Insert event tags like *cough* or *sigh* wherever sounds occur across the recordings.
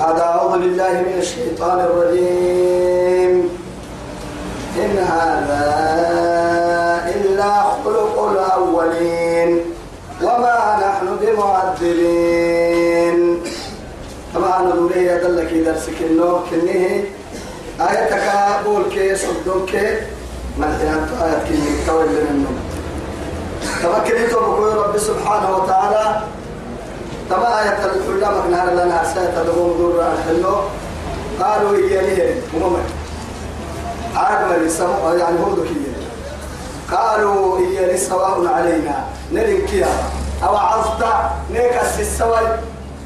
بعد أعوذ بالله من الشيطان الرجيم. إن هذا إلا خلق الأولين وما نحن بمعذبين طبعا نقولي يا دلك درسك النور كنيه آيتك بول كي صدوك من حيان آيات كنيه كوي لننم تمكن يتوبك رب سبحانه وتعالى. تما آية الحلة مكنها لنا ساية تدقون دور الحلو. قالوا إيانيه ممم عاد ما يسمى يعني هو ذكية قالوا إياني سواء علينا. نرين كيا. أو عزت نيكس السوي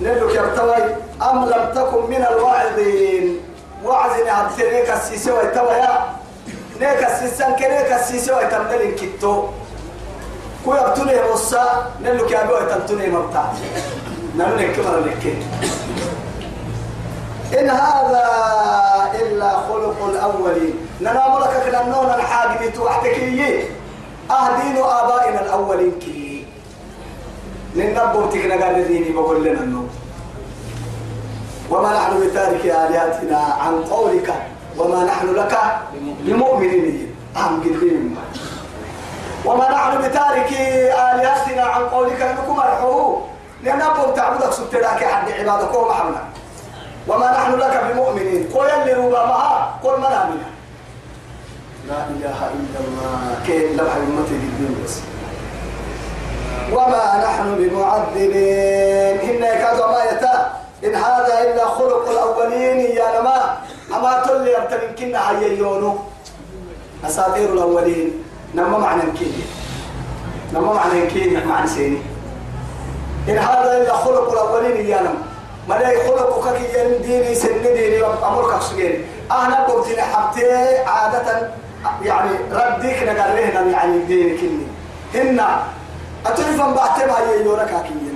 نلك يرتوي أم لم تكن من الواعظين. وعزني عبد نيكس السوي تويا نيكس السنك نيكس السوي تمدلين كتو كوي أبتوني مصا نلك تنتوني مبتع إن هذا إلا خلق الأولين. ننام لك كننون الحاجب توحتكي أهدين آبائنا الأولين كي. ننبو تكنا قال ديني بقول لنا النوم وما نحن بتارك آلهتنا عن قولك. وما نحن لك بمؤمنين أهم قلبين وما نحن بتارك آلهتنا عن قولك لكم أرحوه لأن أبو تعبدك سبتلاك حد عبادك ومحمنا وما نحن لك بمؤمنين. قل اللي روبا معها قل من آمنا. لا إله إلا الله. كيف لبح أمتي بالدين بس. وما نحن بمعذبين. إن كذا ما يتا. إن هذا إلا خلق الأولين. يا نما أما تولي يبتلين كنا هيونو أساطير الأولين. نما معنى كيني. نما معنى كيني معنى سيني. إن هذا إلا خلق الأولين يا نما ما لا خلق كي ين ديني سن ديني أمرك سجين أنا قلت حبتي عادة يعني رديك نقال لهنا يعني ديني كني. هن أتعرفن بعتما يورك أكيد.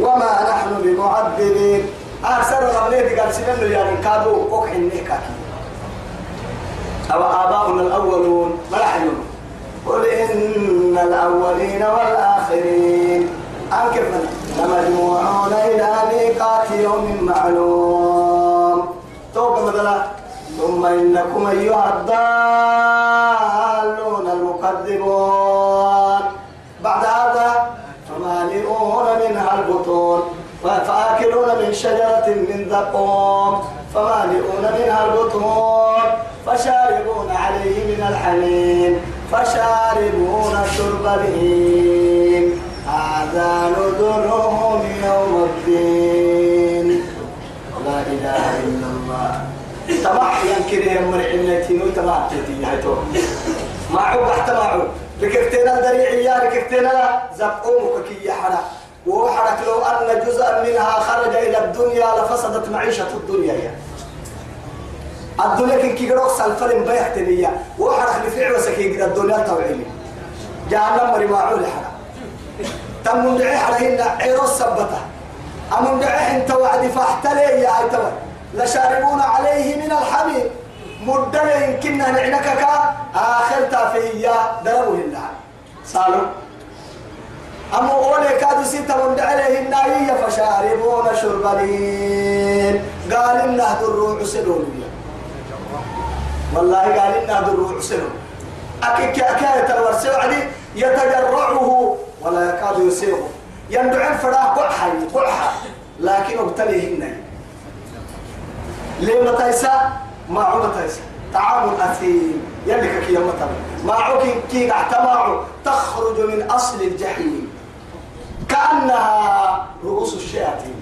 وما نحن بمعذبين. أكثر غبليت قال سنن يعني كادو كوك حنيك أكيد. أو آباؤنا الأولون ما يحلون قل إن الأولين والآخرين. أنكفنا لمجموعون إلى ميقات يوم معلوم. توقع مثلا. ثم إنكم أيها الضالون المكذبون. بعد هذا فمالئون منها البطون. فآكلون من شجرة من زقوم. فمالئون منها البطون. فشاربون عليه من الحميم. فشاربون شرب الهيم. هذا نذرهم يوم الدين. لا إله إلا الله. تبع ينكرهم من علتين وتبع تتي معو تحت معو. لكفتنا الدريعية لكفتنا زقومك كي يحرق وحرك لو أن جزءا منها خرج إلى الدنيا لفسدت معيشة الدنيا يعني. الدنيا كن كي قروك سالفلم بيحتنية وحرك لفعل وسكي الدنيا توعيني. جهنم مري حرق تم دعي عليهن عيرو السبتة. أم دعي انت وعد فاحتلي يا ايتوا لشاربون عليه من الحميم. مدة يمكننا نعنكك آخر تافيا. دربوا هنا سالو أما أولي كادو ستة من عليهن هي فشاربون شرب الهين قال إنه الروح سنون والله قال إنه الروح سنون أكيد كاكاية الورسي وعدي يتجرعه ولا يكاد يسيغه يندعين فراه قحي قحا لكن ابتليهن ليه متيسا ما عو متيسا طعام أثيم. يلك كي يمتر. ما عو كي كي اعتماع تخرج من أصل الجحيم. كأنها رؤوس الشياطين.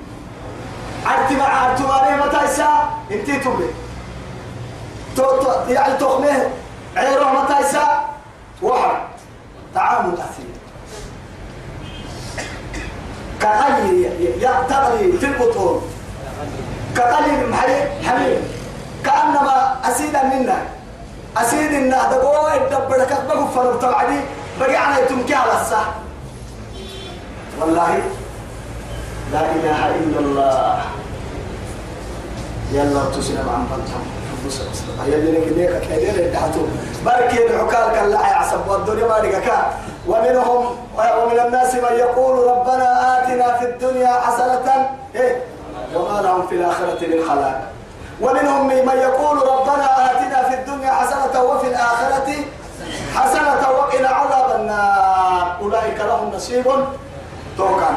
عرتي مع عرتماري متيسا انتي تبلي يعني تخمه. عيره متيسا وحر طعام أثيم. كغلي يغتغلي في البطون كغلي محلي حميم كأنما أسيدا منا أسيد إنه دقوة الدبر كتبه طبعا بقي على يتمكي على الصح والله لا إله إلا الله يلا تسلم عن بطهم يلي لك ديك كيدين يدحتو بركي العكال كان لا يعصب والدنيا ما لك ومنهم ومن الناس من يقول ربنا آتنا في الدنيا حسنة إيه؟ وما لهم في الآخرة من خلاق. ومنهم من يقول ربنا آتنا في الدنيا حسنة وفي الآخرة حسنة وقنا عذاب النار. أولئك لهم نصيب. توكان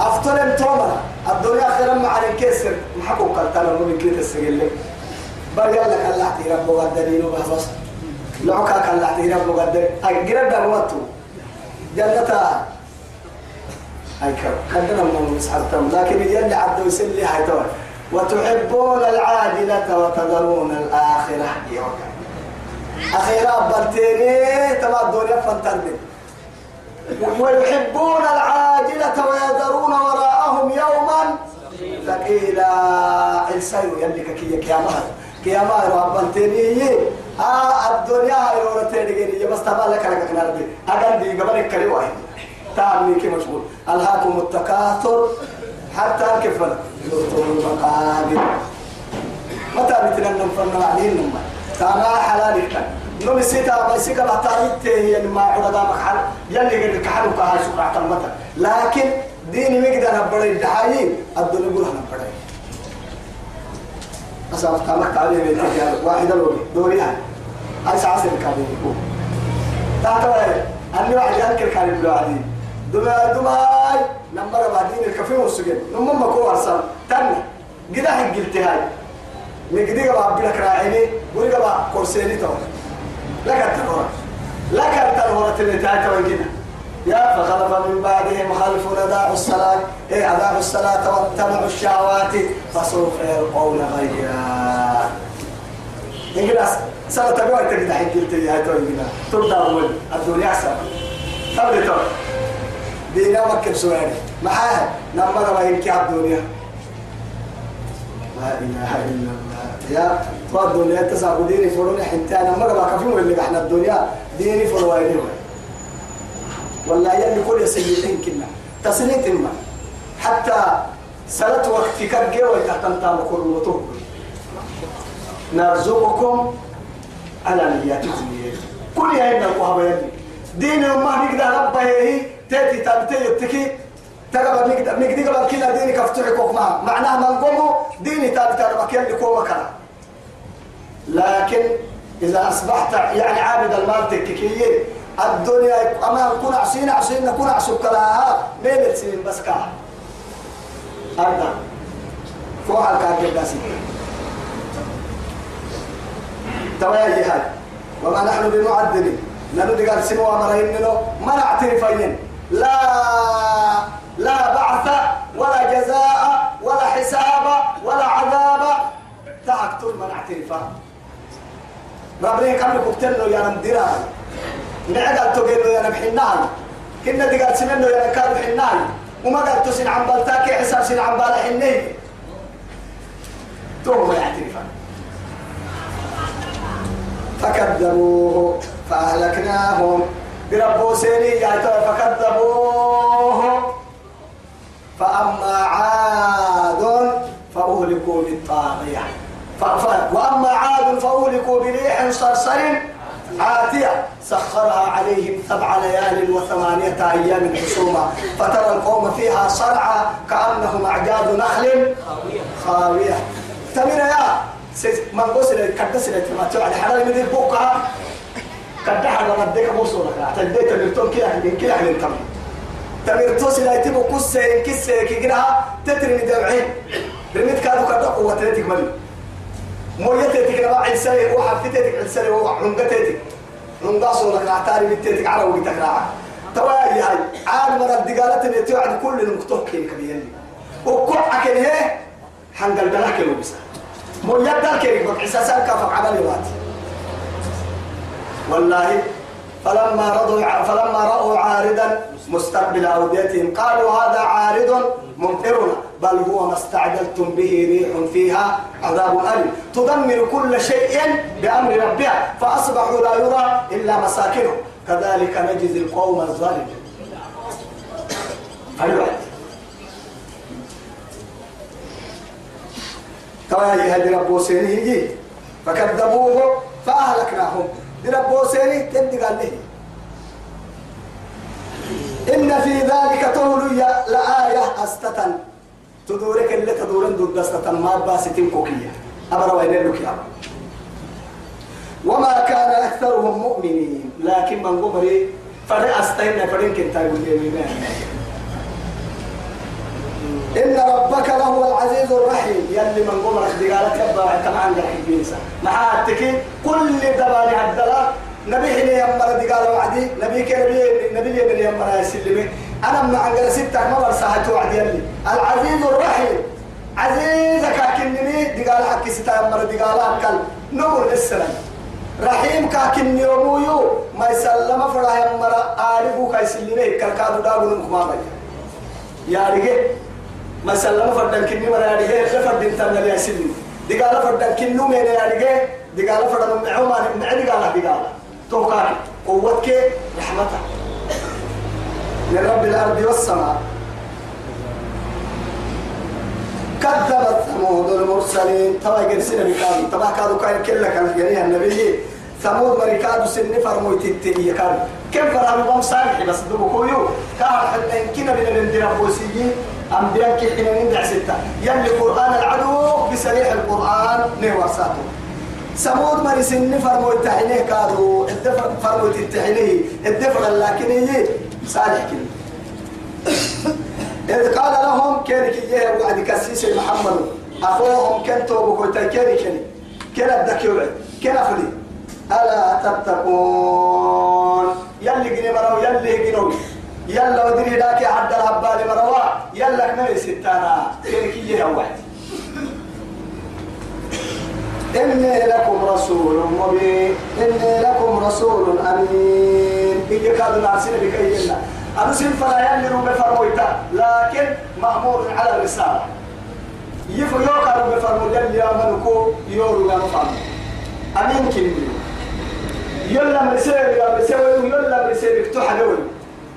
أفتلم تومنا الدنيا خيرا مع الكسر. محكو قلتنا من كيت السجل بل يلا كلا رب غدرين وبحفظ لعكا كلا رب غدر أي قرب دعوته جنة أي كدنا من مسحبتهم لكن يلي عبد يسلي هاي وتحبون العاجلة وتذرون الآخرة. أخيرا بلتيني. تما الدنيا فانترني ويحبون العاجلة ويذرون وراءهم يوما. ثقيلا السير يلي كي كياما كياما ربنتيني آه الدنيا يورتيني بس تبع لك لك نردي أقل دي. قبل كري واحد. تعمل كي مشغول. ألهاكم التكاثر. حتى كفر زرتم المقابر متى بتنن فن عليهم نما تاما حلالك نم سيتا ما سيكا بحتاريت هي ما عرضا مكحل يلي قد كحلوا كها شكرا تمتا لكن ديني مقدر نبري الدحايين الدنيا يقول نبري أصاب تامك تعليم الكتاب واحد الوغي دوري هاي. سعاسي الكابين يقول تاتا أني واحد يذكر كان يقول؟ عديد دماء. دماء نمبر بعدين الكافيه والسجن. نمم ما كو أرسل. تاني قدا حق قلت هاي. نقدي قبا بلك راعيني قولي قبا كورسيني تو لك التنورة لك التنورة اللي تعالى توجينا يا فخلف من بعدهم خلف نداعوا الصلاة. إيه أداعوا الصلاة واتبعوا الشهوات. فسوف يلقون غيا. إنجلاس سنة تبعوا تجد حق قلت هاي توجينا ترضى أول الدنيا أحسن. قبل تو. دينا مكب سؤالي معاها. نمنا ما يمكي الدنيا. لا إله إلا الله. يا تو الدنيا تسابو ديني فروني حتى أنا. مرة ما كفيهم اللي إحنا الدنيا. ديني فروني والله يلي كل سيدين كنا. تسنيت ما. حتى سلت وقت كرجة ويتحتم كل وطوب نرزقكم على نياتكم كل يا ابن القهوة يلي دين ما نقدر ربه هي تأتي تابتي يتكي تقبل نقدر نقدر قبل كنا ديني كفتحي كوك معه معناها من قومه ديني تابتي ربك يلي كوما كلا. لكن إذا أصبحت يعني عابد المال تككيين الدنيا أما نكون عصينا عصينا نكون عصب كلاها ميل سنين بس كا. أردا فوق الكاكب داسي توايا هاي وما نحن بمعذبين نلو قال سموا مرين منه ما نعترفين لا لا بعث ولا جزاء ولا حساب ولا عذاب. تعقتل من اعترفا ربنا كم كبتلو يا نمديرا نعد تقول يا نبحناي كنا دي قال سمنو يا نكاد حناي وما قال تسن عن بالتاكي حساب سن عن بال حني. تو ما يعترفا فكذبوه فأهلكناهم. بربو سيني فكذبوه. فأما عاد فأهلكوا بالطاغية. وأما عاد فأهلكوا بريح صرصر. عاتية سخرها عليهم سبع ليال وثمانية أيام حسوما. فترى القوم فيها صرعى كأنهم أعجاز نخل خاوية. تمر يا من قصر كدس ما على حلال من بوكها كده على مدك موصولك تديت تمرتون كده كده حلين تمر تمرتو سلا يتبو كسة كسة كده تترمي دمعين. رميت كادو كده قوة ملي مويتك بقى عسالي وحفتك عسالي وعنقتك عنقاصو لك عتاري بتتك على وقتك راعة توايا هاي عاد مرة الدقالات اللي توعد كل المكتوب كده كبيرني وكوعك هي حنقل دلك الوبسة مويتك كده بقى حساسك كفك عملي واتي والله فلما رضوا فلما رأوا عارضا مستقبل أوديتهم قالوا هذا عارض ممطرنا. بل هو ما استعجلتم به ريح فيها عذاب أليم. تدمر كل شيء بأمر ربها فأصبحوا لا يرى إلا مساكنهم. كذلك نجزي القوم الظالمين. أيوة. كما يهدي ربو سيني فكذبوه فأهلكناهم. ربو سيني تدي قال لي. إن في ذلك تولي لآية أستة تدورك اللي تدورن دود دستة ما باستين كوكية. أبرا وين لك يا وما كان أكثرهم مؤمنين. لكن من قمري فرق أستين فرق كنت أقول إن ربك لهو العزيز الرحيم. يلي من قمرك دقالك يبقى طبعا قاعد بينسى معاتك كل دباني عدلا. نبي هنا يمر دقال وعدي. نبي كنبي نبي يمر يسلمي أنا من عند ستة ما برسها توعد يلي. العزيز الرحيم. عزيزك كنني دقال حكي ستة يمر دقال أكل. نقول السلام رحيم كاكن يوميو ما يسلم فرا يمر. آربو كيسلمي كالكادو دابو نمكما يا رجال ما سلم فردن كني مرا رجال لفردن تنبي يسلم دقال فردن كنو من يا رجال دقال فردن معوما معدي قال دقال توقع. قوتك رحمتك. لرب الأرض والسماء. كذبت ثمود المرسلين. تبا جلسنا بكام تبا كادو كان كلا كان جريها النبي. ثمود مريكادو سن فرمو تتني كان كم فرامو بام صالح؟ بس دبو كويو. كان حتى يمكن بين الدين بوسيين أنبياء كحين ندع ستة. يلي قرآن العدو بسريح القرآن نورساته سمود مري سن فرمو التحينيه كادو. الدفر فرمو التحينيه الدفر لكن هي صالح كده. *coughs* إذ قال لهم كيرك إياه وعد كسيس محمد. أخوهم كن توبوا كويتا كيري كيري كنا الدكيوع كنا فلي ألا تتقون؟ يلي جني مرو يلي جنو. يلا ودري داك عد الهبال مروا. يلا كمل ستانا. كيرك إياه واحد إني لكم رسول مبين. إني لكم رسول أمين. إيجي كادوا نعسين بكينا أنا فلا يلي روبي فرويتا لكن مأمور على الرسالة. يفو يوكا روبي فرمو يلي يامنكو يورو يا مفهم. أمين كني يلا مرسيب يا مرسيب يلا مرسيب افتح دول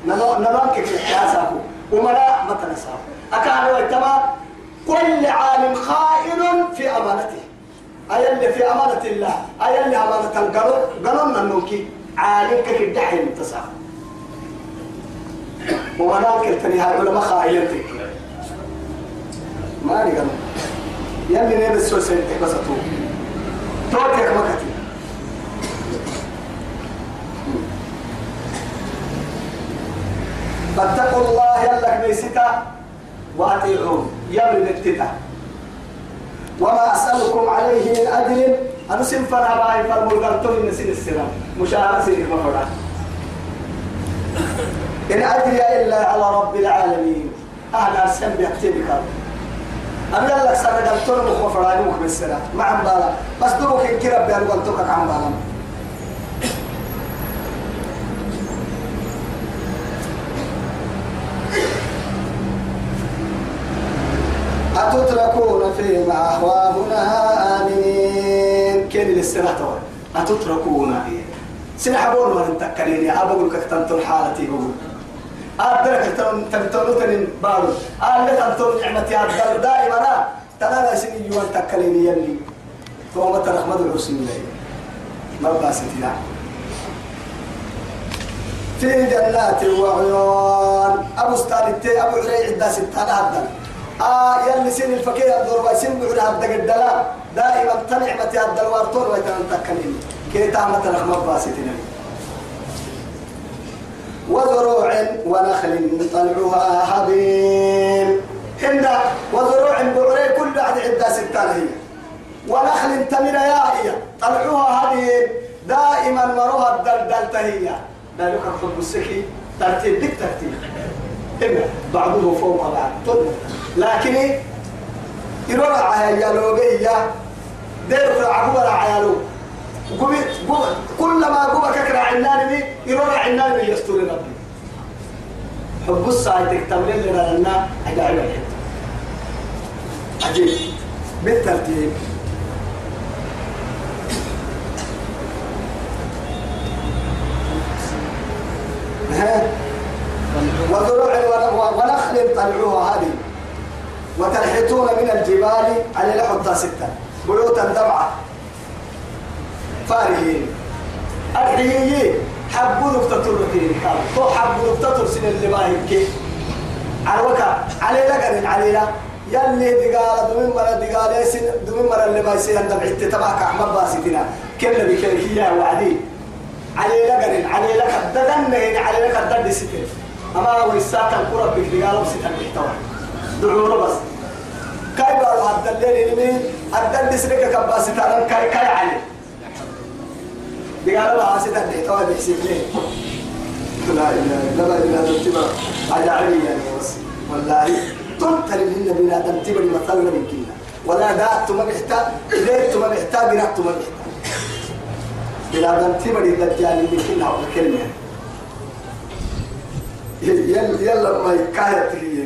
نمانك في حياساكو. وملا ما تنساه أكاد ويتما كل عالم خائن في أمانته. أي اللي في أمانة الله. أي اللي أمانة القرن قرن النوكي عالم كيف الدحي المتصاب ومناك التني هاي علماء خائنتك ما نقل يلي نبي السوسين بس تو توتك مكتي فاتقوا الله يلك ميستا وأطيعون. يلي نتتا. وما أسألكم عليه من أجر أنا سنفنا باي فرمول نسين السلام مشاهدة سينك مفرع إن أجري إلا على رب العالمين. أهل أرسل بيكتبك أنا لك سنة قلتون مخفراني مخ بالسلام ما عم بالا. بس دوبك إن كرب بيان قلتوك عم بالا. أتتركون فيما أهواهنا؟ كين للسنة أتتركون سنحبون وأن تكليني أبقول كتنتون حالتي بقول. أدرك تنتون تنين بارو. أدرك تنتون نعمتي أدر دائما. تنا سني يوان تكليني يلي. توما ترحمد الحسين لي. ما باستنا في جنات وعيون. أبو ستالتي أبو عري عدا ستانا هدن آه يلي سن الفكيه الدور ويسن بعد هدى قدلا دائما تنعمتي هدى الوارتون ويتنتكلين كي تعمل رحمة باستنا وزروع ونخل طلعها هضيم هند وزروع بعري كل واحد عدة ستان هي. ونخل تمر يا هي. طلعها هضيم دائما مروها الدلدل تهي. ذلك الحب السكي ترتيب ديك ترتيب. إما بعضه فوق بعض. لكن يروح على يالوبية دير عقوبة عيالو. كلما قبك كرا عنان بي يروح عنان بي يستوري ربي. حب الساعة تكتمل لنا لنا أجعل عجيب. بالترتيب. وزروع ونخل طلعوها هذه. وتنحتون من الجبال على لحظة ستة. بيوتا دمعة. فارهين. الحيي حبوا نقطة الركين تو حبوا نقطة سن اللي ما على وكا. علي لقن علي لا. يلي دقالة دمين مرة دقالة سن دمين مرة اللي ما يصير عند بعت تبعك أحمد باسيتنا كل بكيكية وعدي. علي لقرن علي لك الددن علي لك الدد ستين أما ويساك الكرة بك دقالة ستين محتوى دعونا بس كاي بارو هذا الليل يمين الدد سرك كباسيتنا كاي كاي علي. دقالة بها ستين محتوى بحسيب ليه لا إله إلا الله إلا الله أجعلني يعني بس والله تنتري من النبي آدم تبري مثلنا من كنا ولا دات ما بيحتاج ليه ما بيحتاج بنات ما بيحتاج بلا آدم تبري دجال من كنا ولا كلمة يلا ما تهي انتني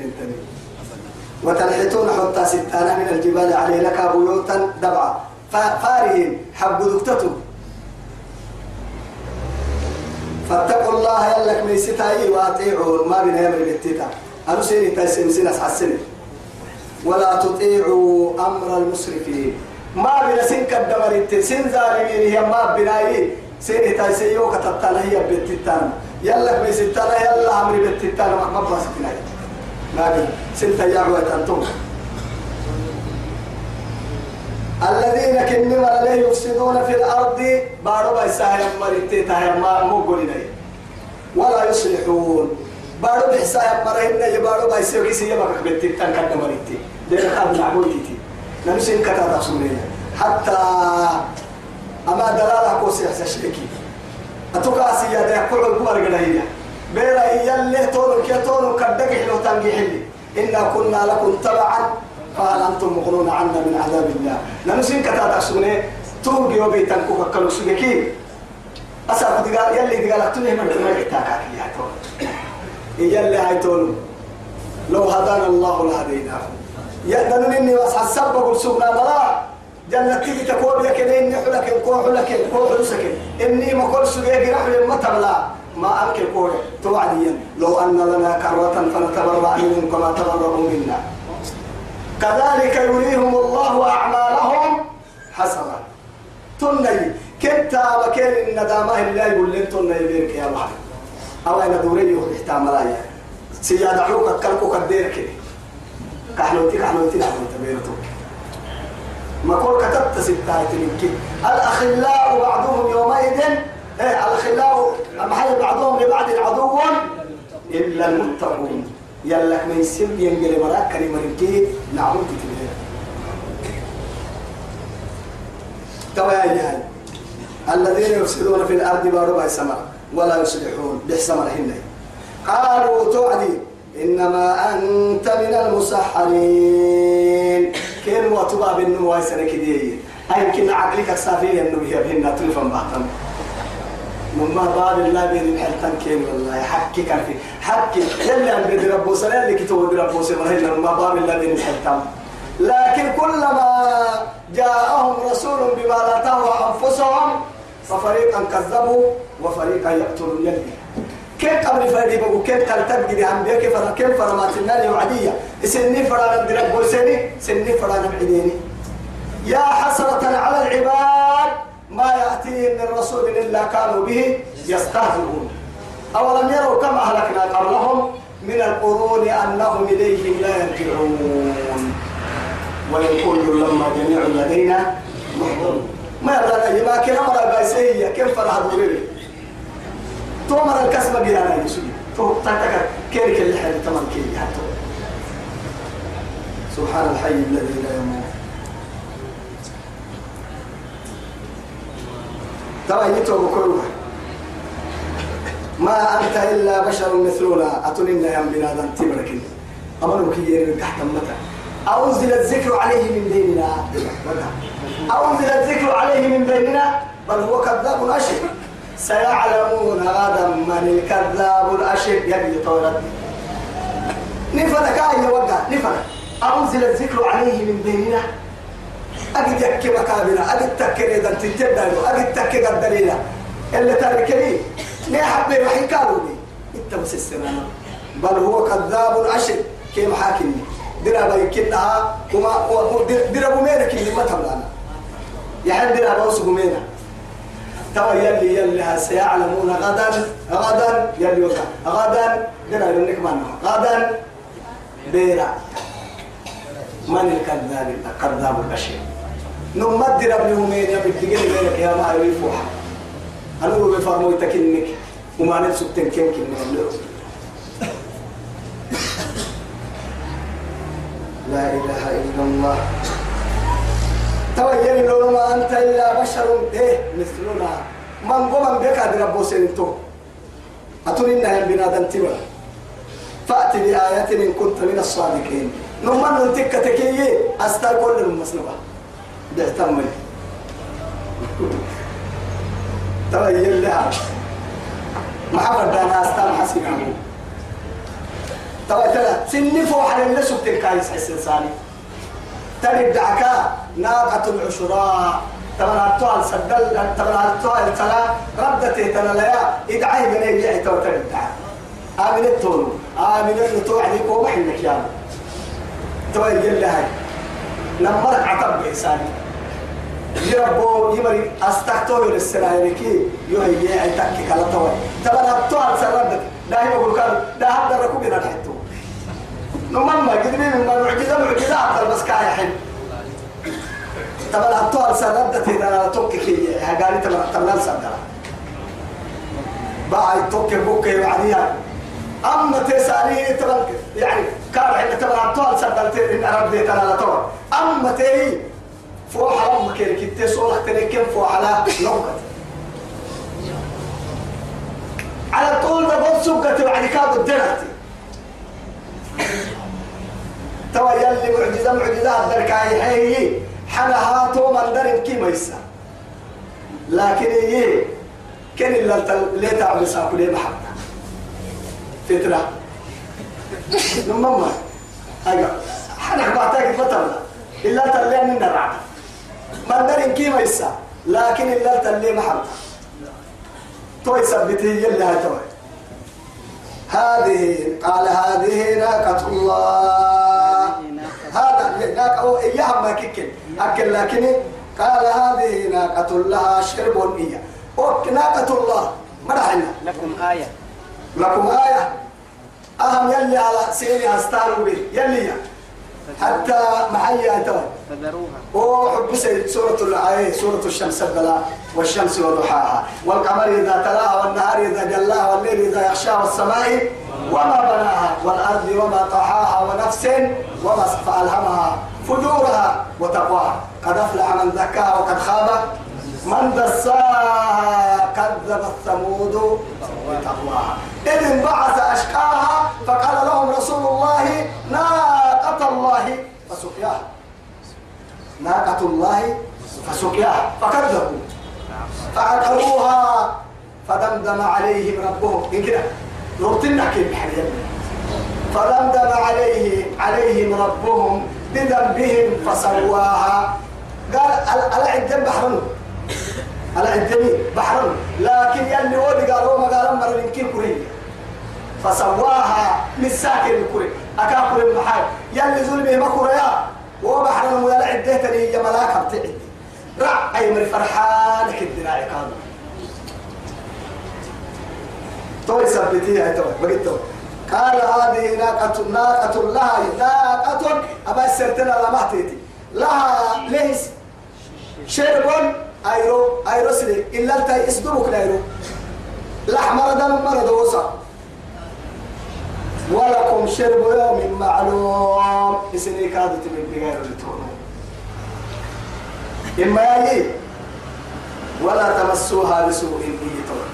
وتنحتون حتى ستانا من الجبال عليه لك بيوتا دبعا فارهين حب دكتته. فاتقوا الله يلك ميستاي واطيعون ما بين يمر بالتيتا أنا سيني تايسين سينس حسني. ولا تطيعوا أمر المسرفين. ما بين سين كدمر سين ظالمين. هي ما بناي سيني تايسين يوكا تتانا. هي بالتيتان يلك ميستانا يلا أمري بالتيتان ما بس بناي بين سين تياغوا تنتم الذين كنوا لا يفسدون في الأرض بارو بيساهم مريتي تاهم ما مقولين ولا يصلحون. بارو بحساهم مرينا يبارو بيسيو كيسي يبقى بنتي تنكد مريتي؟ دير خاب نعبويتي نمسين كتا تصمين حتى أما دلالة كوسي حسشركي أتوكاسي يا ده كل الكبر قليلا بيرا يلي تونو كي تونو كدك حلو تنجي حلي. إنا كنا لكم تبعا فهل أنتم مغنون عنا من عذاب الله. نمسين كتا تحسوني توقي وبي تنكو كلو سجكين أسأل دقال يلي دقال أكتوني من دماغ تاكاك يا تون يلي هاي تون لو هدانا الله لهديناه. يأذن إني واسع السبب قل بلا جنة تيجي تقول لك إني حلك كو حلك كو حلسك إني ما كل سجيك رحل ما تبلا ما أمك كوري. توعديا لو أن لنا كرة فنتبرأ منهم كما تبرأوا منا. كذلك يريهم الله أعمالهم حسنا تني. كنت مكان الندامة اللي يقول لن تني بيرك يا الله. أو أنا دوري يحتى ملايا سيادة عروك كالكو كدير كده كحلوتي كحلوتي كحلوتي بيرتو ما كل كتبت ستات منك. الأخلاء بعضهم يومئذ إيه الأخلاء محل بعضهم لبعض عدو. إلا المتقون. يلك من سب ينقل مراك كلمة ركي نعود تتبهر توا يا الذين يفسدون في الأرض باربع سماء ولا يصلحون بحسمر هن قالوا توعدي إنما أنت من المسحرين. كين وتبا بالنمو سنة كديه أي يمكن عقلك إنه هي بهن تلفن بحثا مما باب الله بين الحلتان كين والله. حكي كان في حكي. يلي أن بدي ربو سنة اللي كتبوا بدي ربو سنة مما باب الله بين الحلتان لكن كلما جاءهم رسول بما لا تهوى أنفسهم ففريقا كذبوا وفريقا يقتلون يلي كيف قبل فريدي بقول؟ كيف قال تبقي عن بيك فرا كيف فرا ما تنالي وعدية؟ سني فرا ندرك بوسني سني فرا نبعديني يا حسرة على العباد ما يأتيهم من رسول إلا كانوا به يستهزئون. أولم يروا كم أهلكنا قبلهم؟ من القرون أنهم إليهم لا يرجعون. وإن كل لما جميع لدينا ما يبغى ما كان أمر البايسية كيف فرح دوري تومر الكسبة بيانا يسوي تو تاتك كيرك اللي حي تمام كي حتى. سبحان الحي الذي لا يموت. ترى يتوب كلها ما أنت إلا بشر مثلنا أتنين يا بنادم تبركني أمرك يرين تحت متى أنزل الذكر عليه من بيننا أنزل الذكر عليه من بيننا بل هو كذاب أشر. سيعلمون غدا من الكذاب الأشر. يجي طولت نفرك آية وقع؟ نفرك أنزل الذكر عليه من بيننا أجد يكي مكابنا أجد تكري إذا تنتبه أجد تكي الدليل اللي تركني ليه حبي رحي لي إنت بس السنة بل هو كذاب أشر كيف حاكمني؟ درا بيكنها وما درا بمينك اللي ما تبلانا يحب درا بوس بمينك توا يلي يلي سيعلمون غدا غدا يلي وقع. غدا درا لنك منه غدا بيرا من الكذاب؟ الكذاب البشير. نمد رب يومين يا بتجيني بينك يا ما يفوح أنا هو بفرمو تكنك وما نفسك من اللؤم لا إله إلا الله. تويل لو ما أنت إلا إيه من قوم بك أدرى بوسنتو أتوني إنها بنادم تبا فأتي بآية إن كنت من الصادقين. نمان نتك تكيي أستقول المسنبة بيهتمني تويل لها محمد دانا أستام حسين عمو تويل سني فوح اللي سبتين كايس حسن ثاني تري دعكا ناقة العشراء طبعا التوال سدل طبعا التوال تلا ردته تلا لا. ادعي من اي تو تري دعكا آمن التولو آمن التو عليك ومحنك يا توي يلا هاي. نمرك عتب بإحساني. يربو يمري استكتو للسنة يلكي يهي يعتك كلا توي طبعا التوال سردت ده يقول كان ده هذا ركوب ينحتو نمما قدمي من معجزة معجزة عبد بس كاي حين. طبعا الطوال سردت إذا توكي كي هقالي تبع تبع سردت بعد توكي بوكي بعديها أما تسألي تبع يعني كان عندنا لطوال أما تي فوق حرام كيرك تسولح تنكم فوق على لوكت على طول ده بص سكت بعد كاب الدرتي توا يلي معجزة معجزة الدركاي هي. حنا تو من درن كي ميسا لكن هي كان اللي ليه تعمل ساكو ليه محبة فترة نمما أيوة. حنا بعتك فترة إلا تلي من الرعب من درن كي ميسا لكن إلا تلي محبة تو يثبته يلي هاي توي هذه قال هذه ناقة الله. هذا ناقة أو إياها ما كيكن أكل لكن قال هذه ناقة لها شرب إياه. ناقة الله. ما رحنا لكم آية. لكم آية. أهم يلي على سيري أستاروا به يلي حتى معي أتوي فذروها. وحب سورة الآية سورة الشمس البلاء والشمس وضحاها. والقمر إذا تلاها والنهار إذا جلاها والليل إذا يغشاها والسماء وما بناها والأرض وما طحاها ونفس وما فألهمها فجورها وتقواها. قد أفلح من زكاها وقد خاب. من دساها كذب الثمود بتقواها إذ انبعث أشقاها فقال لهم رسول الله ناقة الله فسقياها. ناقة الله فسقياها. فكذبوا. فعقروها فدمدم عليهم ربهم. إن كده؟ ربطنا كيف فدمدم عليه عليهم ربهم بذنبهم فسواها. قال على عدم بحرن على عدم بحرن لكن يلي ودي قالوا ما قالوا مر يمكن كوري. فسواها مساكن الكوري أكاكل المحال يلي ظلمي ما كوريا. وبحرن ولا عدتني يا ملاك بتعدي رع أي من فرحانك الدراع كانوا توي سبتي هاي توي بقيت توي. قال هذه ناقة ناقة لها ناقة أبا سرتنا لما تيتي لها ليس. شرب أيرو أيرو سلي. إلا التاي اسدوك لايرو لحمر دم مرض وصا ولكم شرب يوم معلوم. إسني كادت من بغير التونو إما يجي ولا تمسوها بسوء إيتون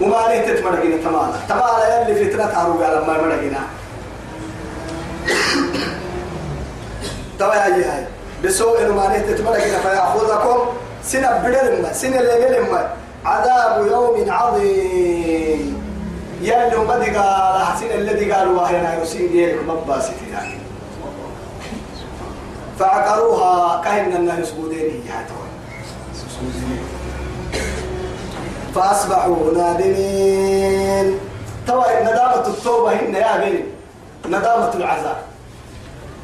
وما ليه تتمرقين تمالا. تمالا يلي فتنة هروب على ما مرقنا توا يا هاي. بسوء ما ليه تتمرقين فيأخذكم. سنة بدل سنة ليل ما. عذاب يوم عظيم. يلي ما دي قال حسين الذي قالوا وهنا يسين ديالك مباسي يعني فعقروها كهن الناس سجودين يا فأصبحوا نادمين. توا ندامة التوبة هن يا بني. ندامة العذاب.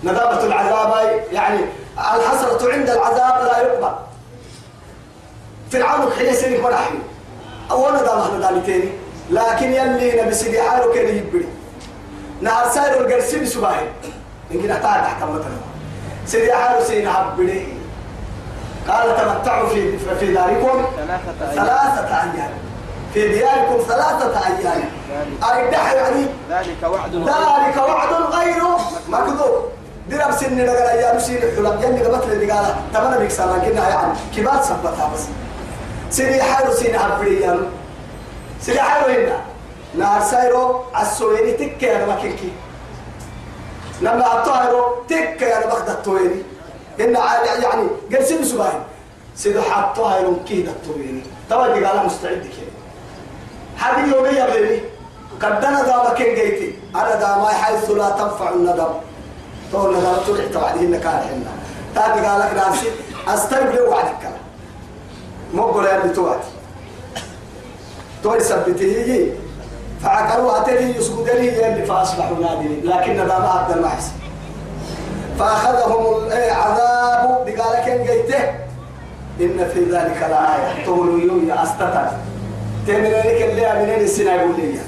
ندامة العذاب يعني الحسرة عند العذاب لا يقبل. فرعون حين سنك مرحي أول ندامة ندامتين. لكن يلي نبي سيدي حاله كان يبري. نهار سائر القرسي بسباهي كنا تعال تحت مثلا سيدي حالو سينا عبدي قال تمتعوا في في داركم ثلاثة أيام. في دياركم ثلاثة أيام. أردح يعني؟ ذلك وعد ذلك وعد غير مكذوب. درب سن نقل أيام سين الحلم يلي قبت لي قال تمنى بيك سنة قلنا يعني كبار سبتها بس. سيدي حالو سين عبريان سيدي حالو هنا نار سايرو السويني تكي أنا مكيكي لما أطايرو تكي أنا بخد التويني إن يعني قرسين سباين سيدي حطوها يوم كيد التويني طبعا قال مستعد كده هذه يومية بيبي قدنا دام كين جيتي أنا دام حيث لا تنفع الندم تقول ندم ترجع توعدين كان حنا تاني قال لك ناسي استقبل وعدك مو قول يا توعد توي يجي فعقروا أتري يسجد لي اللي فأصبحوا نادمين. لكن ندم عبد المحسن. فأخذهم العذاب بقال كين جيته. إن في ذلك لآية. تقولوا يوم أستتر تمنى لك اللي أمنين السنة يقول لي؟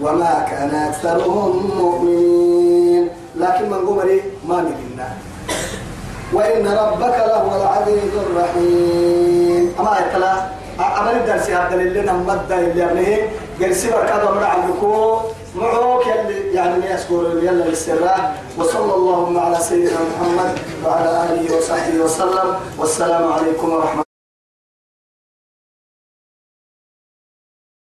وما كان أكثرهم مؤمنين. لكن من قمري ما نبينا وإن ربك لهو العزيز الرحيم. أما يتلا أمر الدرس هذا اللي نمد اللي أبنه قرسي بركاته من عندكم معوك يلي يعني يذكر يلا للسراء وصلى اللهم على سيدنا محمد وعلى آله وصحبه وسلم. والسلام عليكم ورحمة